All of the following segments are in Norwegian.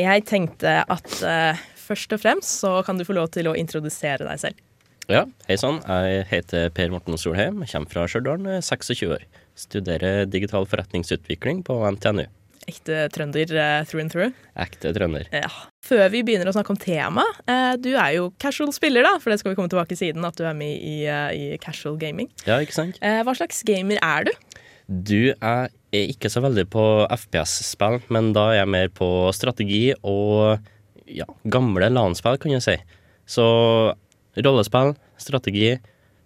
Jeg tenkte at uh, først og fremst så kan du få lov til å introdusere deg selv. Ja, hei sann. Jeg heter Per Morten Solheim. Kommer fra Stjørdal, 26 år. Studerer digital forretningsutvikling på NTNU. Ekte trønder uh, through and through? Ekte trønder. Ja. Før vi begynner å snakke om tema, uh, du er jo casual spiller, da, for det skal vi komme tilbake siden, at du er med i, i casual gaming. Ja, ikke sant? hva slags gamer er du? Du, jeg er ikke så veldig på FPS-spill, men da er jeg mer på strategi og ja, gamle LAN-spill, kan jeg si. Så rollespill, strategi,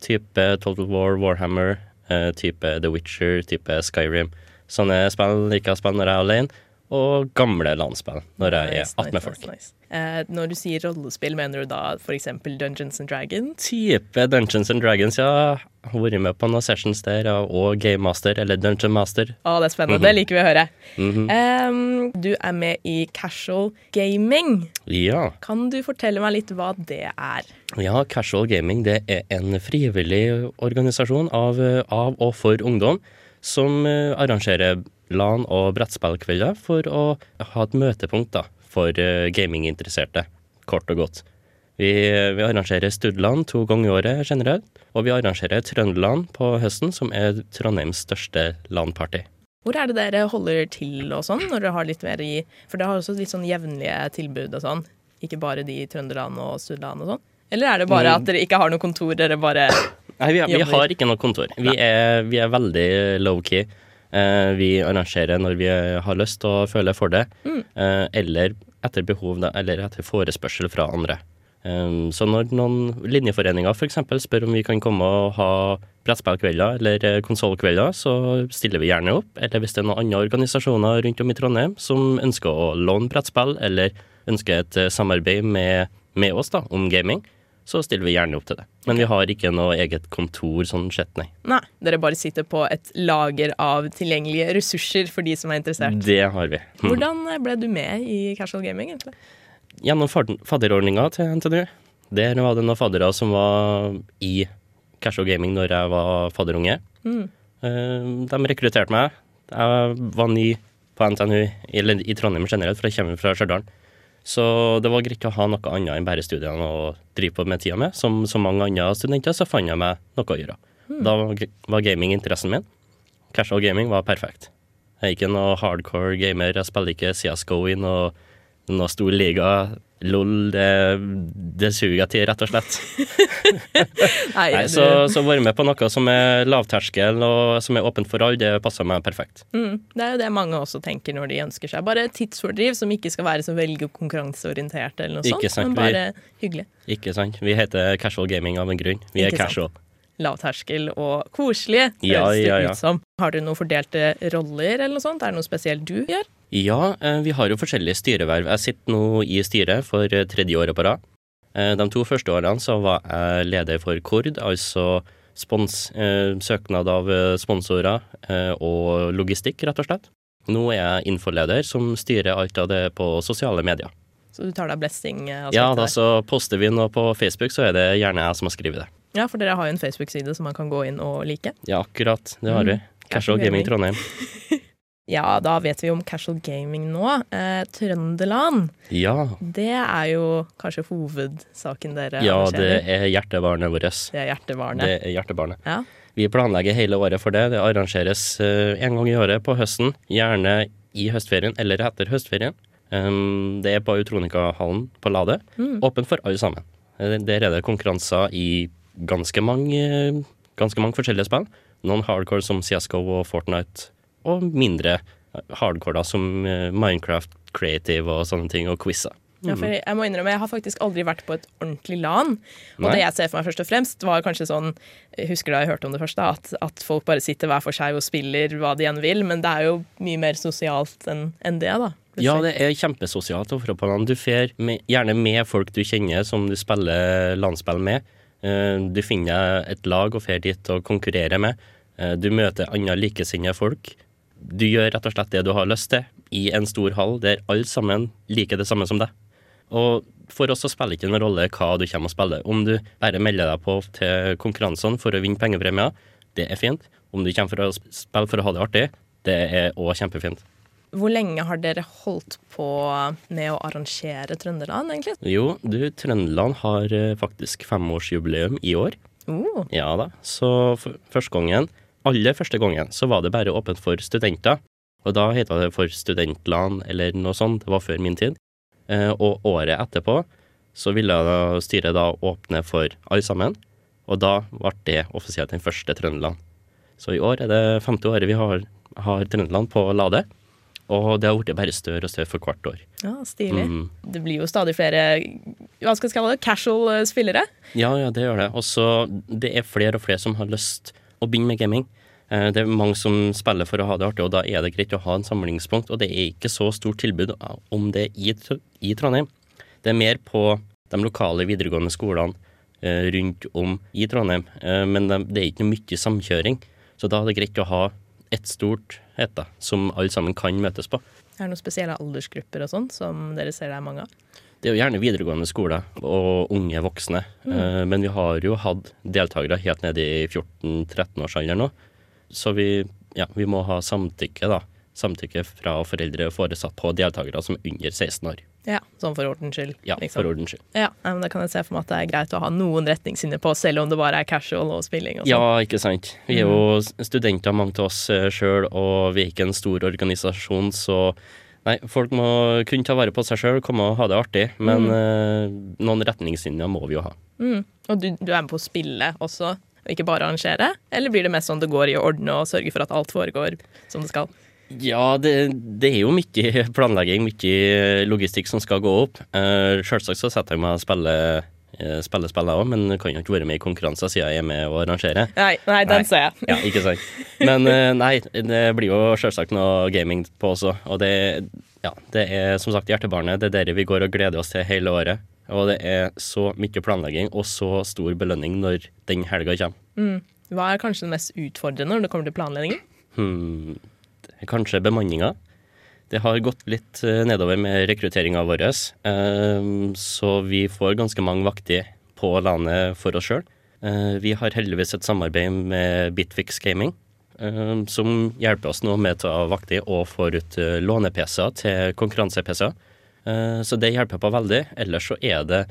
type Total War, Warhammer, eh, type The Witcher, type Skyrim. Sånne spill liker jeg å spille når jeg er alene, og gamle LAN-spill når jeg nice, er attmed nice, folk. Nice, Eh, når du sier rollespill, mener du da f.eks. Dungeons and Dragons? Type Dungeons and Dragons, ja. Vært med på noen sessions der, og Game Master eller Dungeon Master. Å, det er spennende. Mm -hmm. Det liker vi å høre. Mm -hmm. um, du er med i Casual Gaming. Ja. Kan du fortelle meg litt hva det er? Ja, Casual Gaming det er en frivillig organisasjon av, av og for ungdom som eh, arrangerer LAN- og brettspillkvelder for å ha et møtepunkt da, for eh, gaminginteresserte, kort og godt. Vi, vi arrangerer Studland to ganger i året generelt, og vi arrangerer Trøndeland på høsten, som er Trondheims største LAN-party. Hvor er det dere holder til og sånn, når dere har litt mer i For dere har også litt sånn jevnlige tilbud og sånn, ikke bare de i Trøndeland og Studland og sånn? Eller er det bare mm. at dere ikke har noe kontor, dere bare Nei, vi, vi har ikke noe kontor. Vi er, vi er veldig low-key. Eh, vi arrangerer når vi har lyst og føler for det, mm. Eh, eller etter behov, eller etter forespørsel fra andre. Så når noen linjeforeninger f.eks. spør om vi kan komme og ha brettspillkvelder eller eh, konsollkvelder, så stiller vi gjerne opp. Eller hvis det er noen andre organisasjoner rundt om i Trondheim som ønsker å låne brettspill, eller ønsker et samarbeid med, med oss da, om gaming, så stiller vi gjerne opp til det. Men vi har ikke noe eget kontor sånn sett, nei. Nei, Dere bare sitter på et lager av tilgjengelige ressurser for de som er interessert? Det har vi. Mm. Hvordan ble du med i casual gaming, egentlig? Gjennom fadderordninga til NTNU. Der var det noen faddere som var i casual gaming når jeg var fadderunge. Mm. Eh, de rekrutterte meg. Jeg var ny på NTNU, eller i Trondheim generelt, for jeg kommer fra Stjørdal. Så det var greit å ha noe annet enn bare studiene å drive på med tida med. Som så mange andre studenter så fant jeg meg noe å gjøre. Mm. Da var gaming interessen min. Casual gaming var perfekt. Jeg er ikke noe hardcore gamer. Jeg spiller ikke CSGO i noe, noe stor liga. LOL, det, det suger til, rett og slett. Nei, Nei, så, så være med på noe som er lavterskel og som er åpent for alle, det passer meg perfekt. Mm, det er jo det mange også tenker når de ønsker seg bare tidsfordriv som ikke skal være så veldig konkurranseorientert eller noe sånt, men bare hyggelig. Ikke sant. Vi heter casual gaming av en grunn. Vi ikke er casual. Sant lavterskel og koselige, ja, ja, ja. ut som. Har du noen fordelte roller eller noe sånt? Er det noe spesielt du gjør? Ja, eh, vi har jo forskjellige styreverv. Jeg sitter nå i styret for eh, tredje året på rad. Eh, de to første årene så var jeg leder for KORD, altså spons, søknad av sponsorer og logistikk, rett og slett. Nå er jeg infoleder som styrer alt av det på sosiale medier. Så du tar deg blessing? Ja, da så poster vi noe på Facebook, så er det gjerne jeg som har skrevet det. Ja, for dere har jo en Facebook-side som man kan gå inn og like. Ja, akkurat. Det har vi. Mm. Casual Gaming Trondheim. ja, da vet vi om casual gaming nå. Eh, Trøndeland. Ja. Det er jo kanskje hovedsaken dere Ja, det er hjertebarnet vårt. Det er hjertebarnet. Det er hjertebarnet. Ja. Vi planlegger hele året for det. Det arrangeres uh, en gang i året på høsten. Gjerne i høstferien eller etter høstferien. Um, det er på Utronika-hallen på Lade. Mm. Åpen for alle sammen. Eh, der er det konkurranser i ganske mange, ganske mange forskjellige spill. Noen hardcore som CSGO og Fortnite, og mindre hardcore da, som eh, Minecraft Creative og sånne ting, og quizer. Ja, for jeg må innrømme, jeg har faktisk aldri vært på et ordentlig LAN. Og Nei. det jeg ser for meg først og fremst, var kanskje sånn Jeg husker da jeg hørte om det først, da, at, at, folk bare sitter hver for seg og spiller hva de enn vil, men det er jo mye mer sosialt enn en det, da. Ja, det er kjempesosialt. Du fer gjerne med folk du kjenner, som du spiller landspill med. Eh, du finner et lag og fer dit og konkurrerer med. Eh, du møter andre likesinnede folk. Du gjør rett og slett det du har lyst til, i en stor hall der alle sammen liker det samme som deg. Og for oss så spiller ikke noen rolle hva du kommer og spiller. Om du bare melder deg på til konkurransene for å vinne pengepremier, det er fint. Om du kommer for å spille for å ha det artig, det er òg kjempefint. Hvor lenge har dere holdt på med å arrangere Trøndeland, egentlig? Jo, du, Trøndeland har eh, faktisk femårsjubileum i år. Uh. Ja da. Så første gangen, aller første gangen, så var det bare åpent for studenter. Og da heta det for studentland eller noe sånt. Det var før min tid. Eh, og året etterpå så ville da styret da åpne for alle sammen. Og da ble det offisielt den første Trøndelag. Så i år er det femte året vi har, har Trøndelag på Lade. Og det har blitt bare større og større for hvert år. Ja, Stilig. Mm. Det blir jo stadig flere hva skal jeg kalle det, casual spillere. Ja, ja, det gjør det. Og så det er flere og flere som har lyst å begynne med gaming. Eh, Det er mange som spiller for å ha det artig, og da er det greit å ha en samlingspunkt. Og det er ikke så stort tilbud om det i, i Trondheim. Det er mer på de lokale videregående skolene eh, rundt om i Trondheim, eh, men det er ikke noe mye samkjøring. Så da er det greit å ha ett stort et da, som alle sammen kan møtes på. Er det noen spesielle aldersgrupper og sånn som dere ser det er mange av? Det er jo gjerne videregående skole og unge voksne, Mm. men vi har jo hatt deltakere helt ned i 14-13-årsalderen nå. Så vi, ja, vi må ha samtykke, da. Samtykke fra foreldre og foresatt på deltakere som er under 16 år. Ja, Sånn for ordens skyld. Ja, liksom. for ordens skyld. Ja, men Da kan jeg se for meg at det er greit å ha noen retningslinjer på, selv om det bare er casual og spilling. og sånn. Ja, ikke sant. Vi er jo studenter, mange av oss sjøl, og vi er ikke en stor organisasjon, så Nei, folk må kunne ta vare på seg sjøl, komme og ha det artig, men eh, noen retningslinjer må vi jo ha. Mm. Og du, du er med på å spille også, og ikke bare arrangere? Eller blir det mest sånn det går i å ordne og sørge for at alt foregår som det skal? Ja, det, det er jo mye planlegging, mye logistikk som skal gå opp. Uh, Sjølsagt så setter jeg meg og spiller eh, spille spill, jeg òg, men kan jo ikke være med i konkurranser siden jeg er med å arrangere. Nei, nei den ser jeg. Ja, ikke sant. Men eh, nei, det blir jo selvsagt noe gaming på også. Og det, ja, det er som sagt hjertebarnet. Det er dere vi går og gleder oss til hele året. Og det er så mye planlegging og så stor belønning når den helga kommer. Hva er kanskje det mest utfordrende når det kommer til planlegging? Hmm, kanskje bemanninga. Det har gått litt eh, nedover med rekrutteringa vår, eh, så vi får ganske mange vakter på landet for oss sjøl. Vi har heldigvis et samarbeid med Bitfix Gaming, eh, som hjelper oss nå med å ta vakter og får ut eh, låne-PC-er til konkurranse-PC-er. Eh, Så det hjelper på veldig. Ellers så er det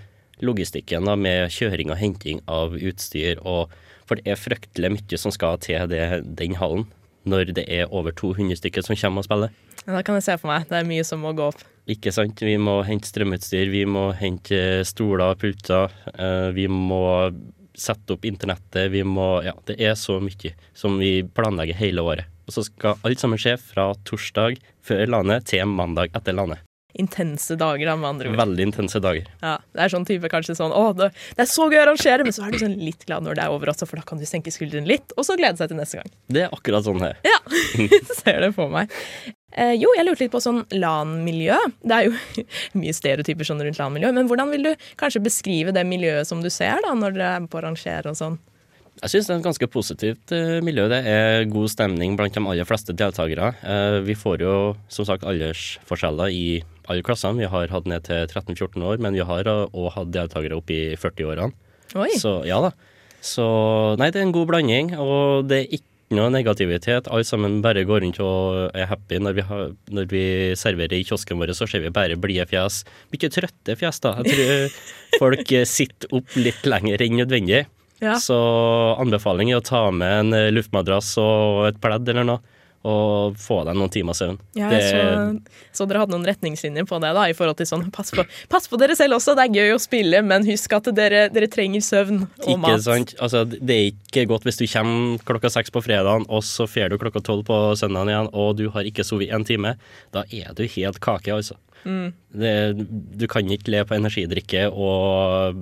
logistikken med kjøring og henting av utstyr, og, for det er fryktelig mye som skal til den hallen når det er over 200 stykker som kommer og spiller. Ja, da kan jeg se for meg. Det er mye som må gå opp. Ikke sant? Vi må hente strømutstyr, vi må hente stoler, og pulter, eh, vi må sette opp internettet, vi må Ja, det er så mye som vi planlegger hele året. Og så skal alt sammen skje fra torsdag før landet til mandag etter landet. Intense dager, da, med andre ord. Veldig intense dager. Ja, det er sånn type kanskje sånn Å, det, det er så gøy å arrangere, men så er du sånn litt glad når det er over også, for da kan du senke skuldrene litt, og så glede seg til neste gang. Det er akkurat sånn her. Ja, ser det for meg. Eh, jo, jeg lurte litt på sånn LAN-miljø. Det er jo mye stereotyper sånn rundt LAN-miljø, men hvordan vil du kanskje beskrive det miljøet som du ser da, når dere er på å arrangere og sånn? Jeg syns det er et ganske positivt eh, miljø. Det er god stemning blant de aller fleste deltakere. Eh, vi får jo som sagt aldersforskjeller i alle klassene. Vi har hatt ned til 13-14 år, men vi har òg hatt deltakere opp i 40-årene. Oi, Så ja da. Så nei, det er en god blanding, og det er ikke noe negativitet. Alle sammen bare går rundt og er happy. Når vi, har, når vi serverer i kiosken vår, så ser vi bare blide fjes. Mye trøtte fjes, da. Jeg tror folk sitter opp litt lenger enn nødvendig. Ja. Så anbefaling er å ta med en eh, luftmadrass og et pledd eller noe, og få deg noen timer søvn. Ja, Det- så, så dere hadde noen retningslinjer på det, da, i forhold til sånn pass på, pass på dere selv også, det er gøy å spille, men husk at dere, dere trenger søvn og Ikke mat. sant? Altså, det er ikke godt hvis du kommer klokka seks på fredagen, og så fer du klokka tolv på søndagen igjen, og du har ikke sovet en time. Da er du helt kake, altså. Mm. Det, du kan ikke le på energidrikke og,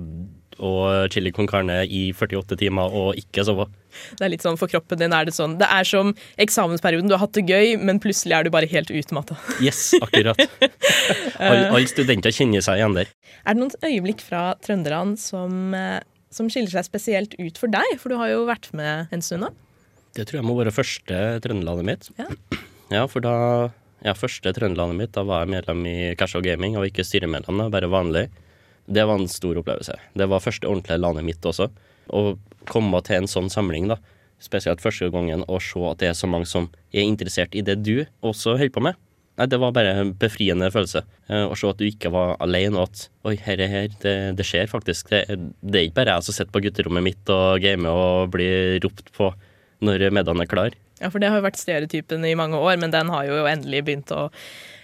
og chili con carne i 48 timer og ikke sove. Det er litt sånn for kroppen din er det sånn. Det er som eksamensperioden, du har hatt det gøy, men plutselig er du bare helt utmatta. Yes, akkurat. Alle studenter kjenner seg igjen der. Er det noen øyeblikk fra Trøndeland som, eh, som skiller seg spesielt ut for deg? For du har jo vært med en stund nå. Det tror jeg må være første Trøndelandet mitt. Ja. Ja, for da ja, første Trøndelandet mitt, da var jeg medlem i Casual Gaming, og ikke styremedlem, bare vanlig. Det var en stor opplevelse. Det var første ordentlige landet mitt også. Å komme til en sånn samling, da, spesielt første gangen, og se at det er så mange som er interessert i det du også holder på med. Nei, det var bare en befriende følelse. Eh, Å se at du ikke var alene, og at oi, her er her, det, det skjer faktisk. Det, det er ikke bare jeg som sitter på gutterommet mitt og gamer og blir ropt på når middagen er klar. Ja, for det har jo vært stereotypen i mange år, men den har jo endelig begynt å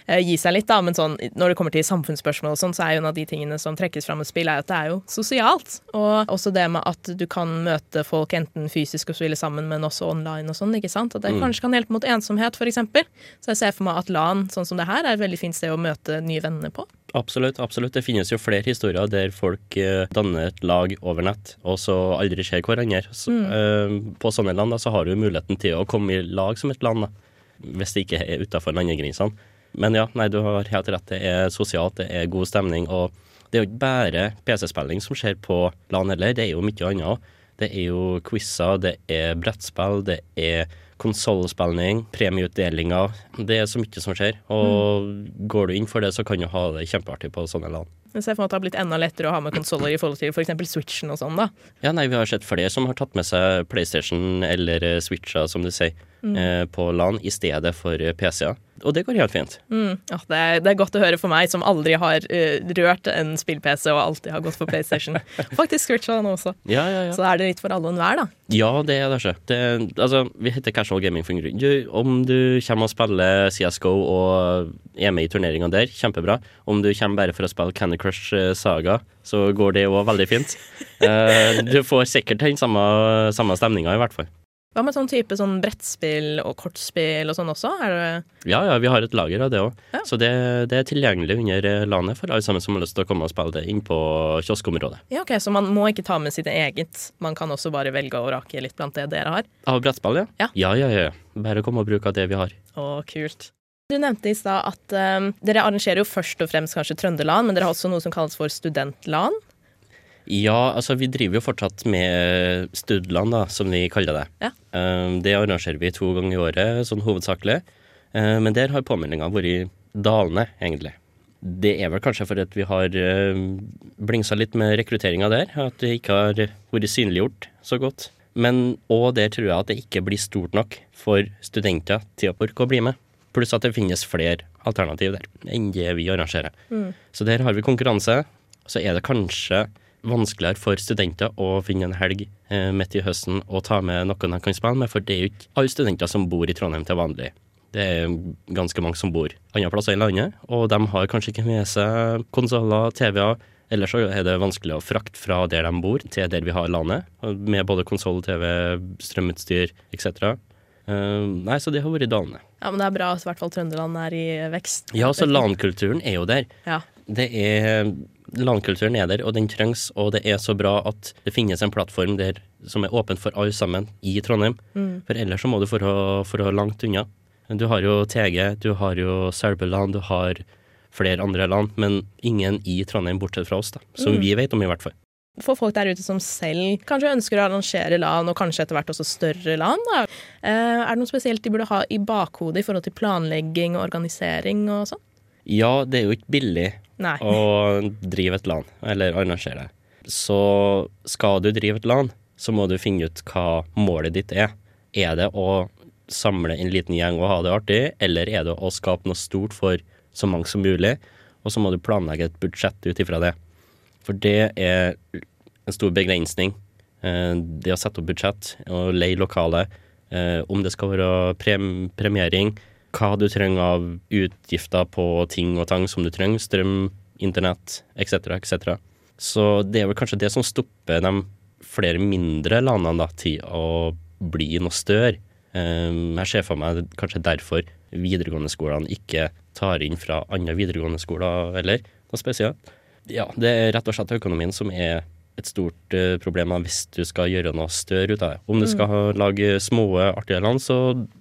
eh, gi seg litt, da. Men sånn, når det kommer til samfunnsspørsmål og sånn, så er jo en av de tingene som trekkes fram med spill, er at det er jo sosialt. Og også det med at du kan møte folk enten fysisk og spille sammen, men også online og sånn, ikke sant. At det kanskje kan hjelpe mot ensomhet, eksempel. Så jeg ser for meg at LAN, sånn som det her, er et veldig fint sted å møte nye venner på. Absolutt. absolutt. Det finnes jo flere historier der folk eh, danner et lag over nett, og så aldri ser hverandre. Så, eh, på sånne land da, så har du muligheten til å komme i lag som et land, da, hvis det ikke er utafor landegrensene. Men ja, nei, du har helt rett. Det er sosialt, det er god stemning. Og det er jo ikke bare PC-spilling som skjer på LAN heller, det er jo mye annet òg. Det er jo quizer, det er brettspill, det er konsollspilling, premieutdelinger. Det er så mye som skjer. Og går du inn for det, så kan du ha det kjempeartig på sånne land. Jeg ser for meg at det har blitt enda lettere å ha med konsoller i forhold til f.eks. Switchen og sånn, da. Ja, nei, vi har sett flere som har tatt med seg PlayStation eller Switcha, Switcher, som du sier, eh, på LAN i stedet for eh, PC-er. Og det går helt fint. Mm. Ja, det, er, det er godt å høre for meg, som aldri har uh, rørt en spill-PC og alltid har gått for PlayStation. Faktisk Switcha nå også. Ja, ja, ja. Så er det litt for alle og enhver, da. Ja, det er det ikke. Det, altså, vi heter Casual Gaming for en grunn. Du, om du kommer og spiller CSGO og er med i turneringa der, kjempebra. Om du kommer bare for å spille Candy Crush eh, Saga, så går det òg veldig fint. uh, du får sikkert den samme, samme stemninga, i hvert fall. Hva med sånn type sånn brettspill og kortspill og sånn også? Det Ja, ja, vi har et lager av det òg. Ja. Så det, det er tilgjengelig under eh, landet for alle sammen som har lyst til å komme og spille det inn på kioskområdet. Ja, ok, Så man må ikke ta med sitt eget. Man kan også bare velge å rake litt blant det dere har. Av brettspill, ja? Ja. ja, ja, ja. Bare kom og bruk av det vi har. Å, kult. Du nevnte i stad at um, dere arrangerer jo først og fremst kanskje Trøndeland, men dere har også noe som kalles for Studentlan. Ja, altså vi driver jo fortsatt med Studland, da, som vi kaller det. Ja. Eh, Det arrangerer vi to ganger i året, sånn hovedsakelig. Eh, Men der har påmeldinga vært dalende, egentlig. Det er vel kanskje fordi vi har uh, blingsa litt med rekrutteringa der, at det ikke har vært synliggjort så godt. Men òg der tror jeg at det ikke blir stort nok for studenter til å orke å bli med. Pluss at det finnes flere alternativ der enn det vi arrangerer. Så der har vi konkurranse. Så er det kanskje vanskeligere for studenter å finne en helg eh, midt i høsten og ta med noen de kan spille med, for det er jo ikke alle studenter som bor i Trondheim til vanlig. Det er ganske mange som bor andre plasser i landet, og de har kanskje ikke med seg konsoller, TV-er. Ellers så er det vanskelig å frakte fra der de bor, til der vi har landet, med både konsoll, TV, strømutstyr etc. Uh, nei, så det har vært dalende. Ja, men det er bra at i hvert fall Trøndeland er i vekst. Ja, så LAN-kulturen er jo der. Ja. Det er LAN-kulturen er der, og den trengs, og det er så bra at det finnes en plattform der som er åpen for alle sammen i Trondheim. For ellers så må du for for langt unna. Du har jo TG, du har jo Selbuland, du har flere andre land, men ingen i Trondheim bortsett fra oss, da. Som vi vet om, i hvert fall. For folk der ute som selv kanskje ønsker å arrangere LAN, og kanskje etter hvert også større LAN, da. Eh, er det noe spesielt de burde ha i bakhodet i forhold til planlegging og organisering og sånn? Ja, det er jo ikke billig Nei. å drive et LAN, eller arrangere det. Så skal du drive et LAN, så må du finne ut hva målet ditt er. Er det å samle en liten gjeng og ha det artig, eller er det å skape noe stort for så mange som mulig? Og så må du planlegge et budsjett ut ifra det. For det er en stor begrensning. Eh, Det å sette opp budsjett og leie lokale, eh, om det skal være prem premiering, hva du trenger av utgifter på ting og tang som du trenger, strøm, internett etc., etc. Så det er vel kanskje det som stopper de flere mindre landene da, til å bli noe større. Eh, Jeg ser for meg kanskje derfor videregående skolene ikke tar inn fra andre videregående skoler eller noe spesielt. Ja, det er rett og slett økonomien som er et stort eh, problem hvis du skal gjøre noe større ut av det. Om du skal lage små, artige land, så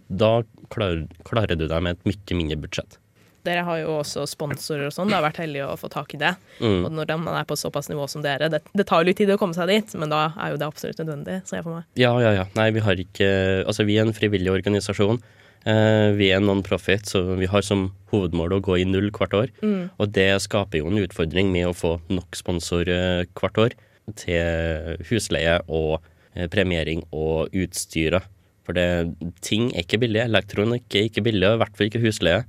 da klarer, klarer du deg med et mye mindre budsjett. Dere har jo også sponsorer og sånn. Det har vært heldig å få tak i det. Mm. Og når man er på såpass nivå som dere Det, det tar jo litt tid å komme seg dit, men da er jo det absolutt nødvendig, ser jeg for meg. Ja, ja, ja. Nei, vi har ikke Altså, vi er en frivillig organisasjon. Eh, vi er non-profit, så vi har som hovedmål å gå i null hvert år. Og det skaper jo en utfordring med å få nok sponsor eh, hvert år til husleie og eh, premiering og utstyret. For det, ting er ikke billig. Elektronikk er ikke billig, i hvert fall ikke husleie.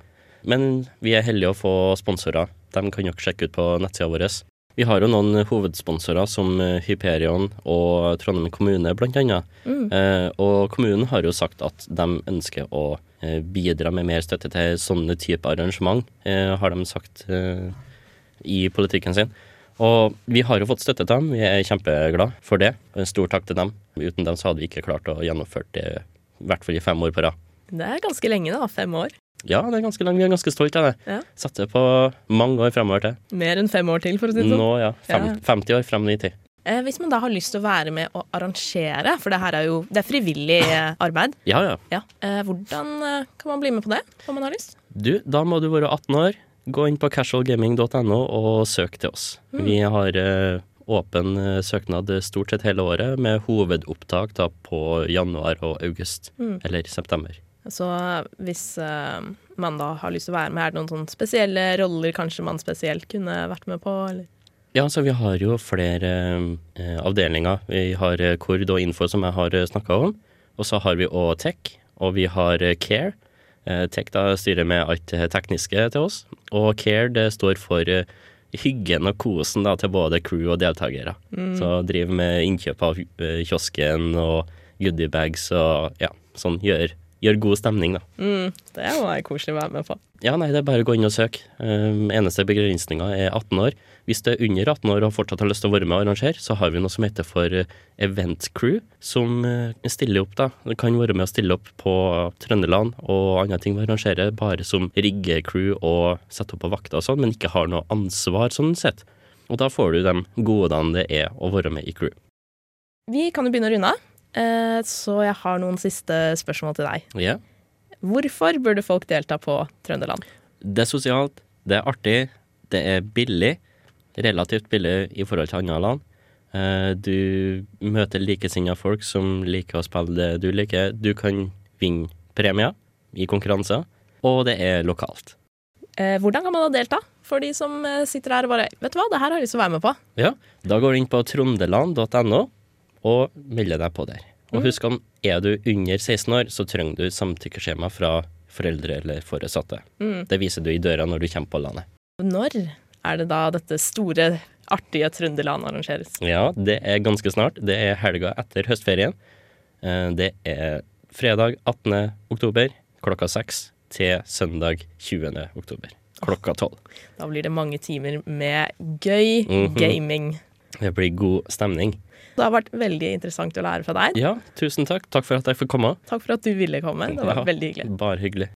Men vi er heldige å få sponsorer. De kan dere sjekke ut på nettsida vår. Vi har jo noen hovedsponsorer som eh, Hyperion og Trondheim kommune, blant annet. Mm. Eh, og kommunen har jo sagt at de ønsker å eh, bidra med mer støtte til sånne type arrangement, eh, har de sagt eh, i politikken sin. Og vi har jo fått støtte til dem, vi er kjempeglade for det. Og en stor takk til dem. Uten dem så hadde vi ikke klart å gjennomføre det, i hvert fall i fem år på rad. Det er ganske lenge, da. Fem år. Ja, det er ganske lenge. vi er ganske stolt av det. Ja. Satser på mange år fremover til. Mer enn fem år til, for å si det sånn. Nå, ja. Fem, Ja. 50 år frem i tid. Eh, Hvis man da har lyst til å være med og arrangere, for det her er jo det er frivillig eh, arbeid, Ja, ja. ja. eh, hvordan kan man bli med på det om man har lyst? Du, da må du være 18 år. Gå inn på casualgaming.no og søk til oss. Vi har eh, åpen eh, søknad stort sett hele året, med hovedopptak da på januar og august. Eller september. Så hvis uh, man da har lyst til å være med, er det noen sånne spesielle roller kanskje man spesielt kunne vært med på? Eller? Ja, så vi har jo flere uh, avdelinger. Vi har Kord og Info, som jeg har snakka om. Og så har vi òg Tech, og vi har Care. Eh, Tech da styrer med alt det tekniske til oss. Og Care det står for eh, hyggen og kosen da, til både crew og deltakere. Så driver med innkjøp av eh, kiosken og goodiebags og ja, sånn gjør, gjør god stemning, da. Mm, det være koselig å være med på. Ja, nei, det er bare å gå inn og søke. Um, eneste begrensninga er 18 år. Hvis du er under 18 år og fortsatt har lyst til å være med og arrangere, så har vi noe som heter for eh, Event Crew, som eh, stiller opp, da. Det kan være med å stille opp på Trøndelag og andre ting vi arrangerer, bare som riggecrew og sette opp på vakter og sånn, men ikke har noe ansvar sånn sett. Og da får du de godene det er å være med i crew. Vi kan jo begynne å runde av, eh, så jeg har noen siste spørsmål til deg. Yeah. Hvorfor burde folk delta på Trøndelag? Det er sosialt, det er artig, det er billig. Relativt billig i forhold til andre land. Eh, Du møter likesinnede folk som liker å spille det du liker. Du kan vinne premier i konkurranser, og det er lokalt. Eh, hvordan kan man da delta? For de som eh, sitter her og bare Vet du hva, det her har jeg lyst til å være med på. Ja, Da går du inn på trondeland.no og melder deg på der. Og husk om er du under 16 år, så trenger du samtykkeskjema fra foreldre eller foresatte. Det viser du i døra når du kommer på landet. Når er det da dette store, artige Trøndeland arrangeres? Ja, det er ganske snart. Det er helga etter høstferien. Eh, Det er fredag 18. oktober klokka seks til søndag 20. oktober klokka tolv. Da blir det mange timer med gøy Mhm. gaming. Det blir god stemning. Det har vært veldig interessant å lære fra deg. Ja, tusen takk. Takk for at jeg fikk komme. Takk for at du ville komme. Det var Ja, veldig hyggelig. Bare hyggelig.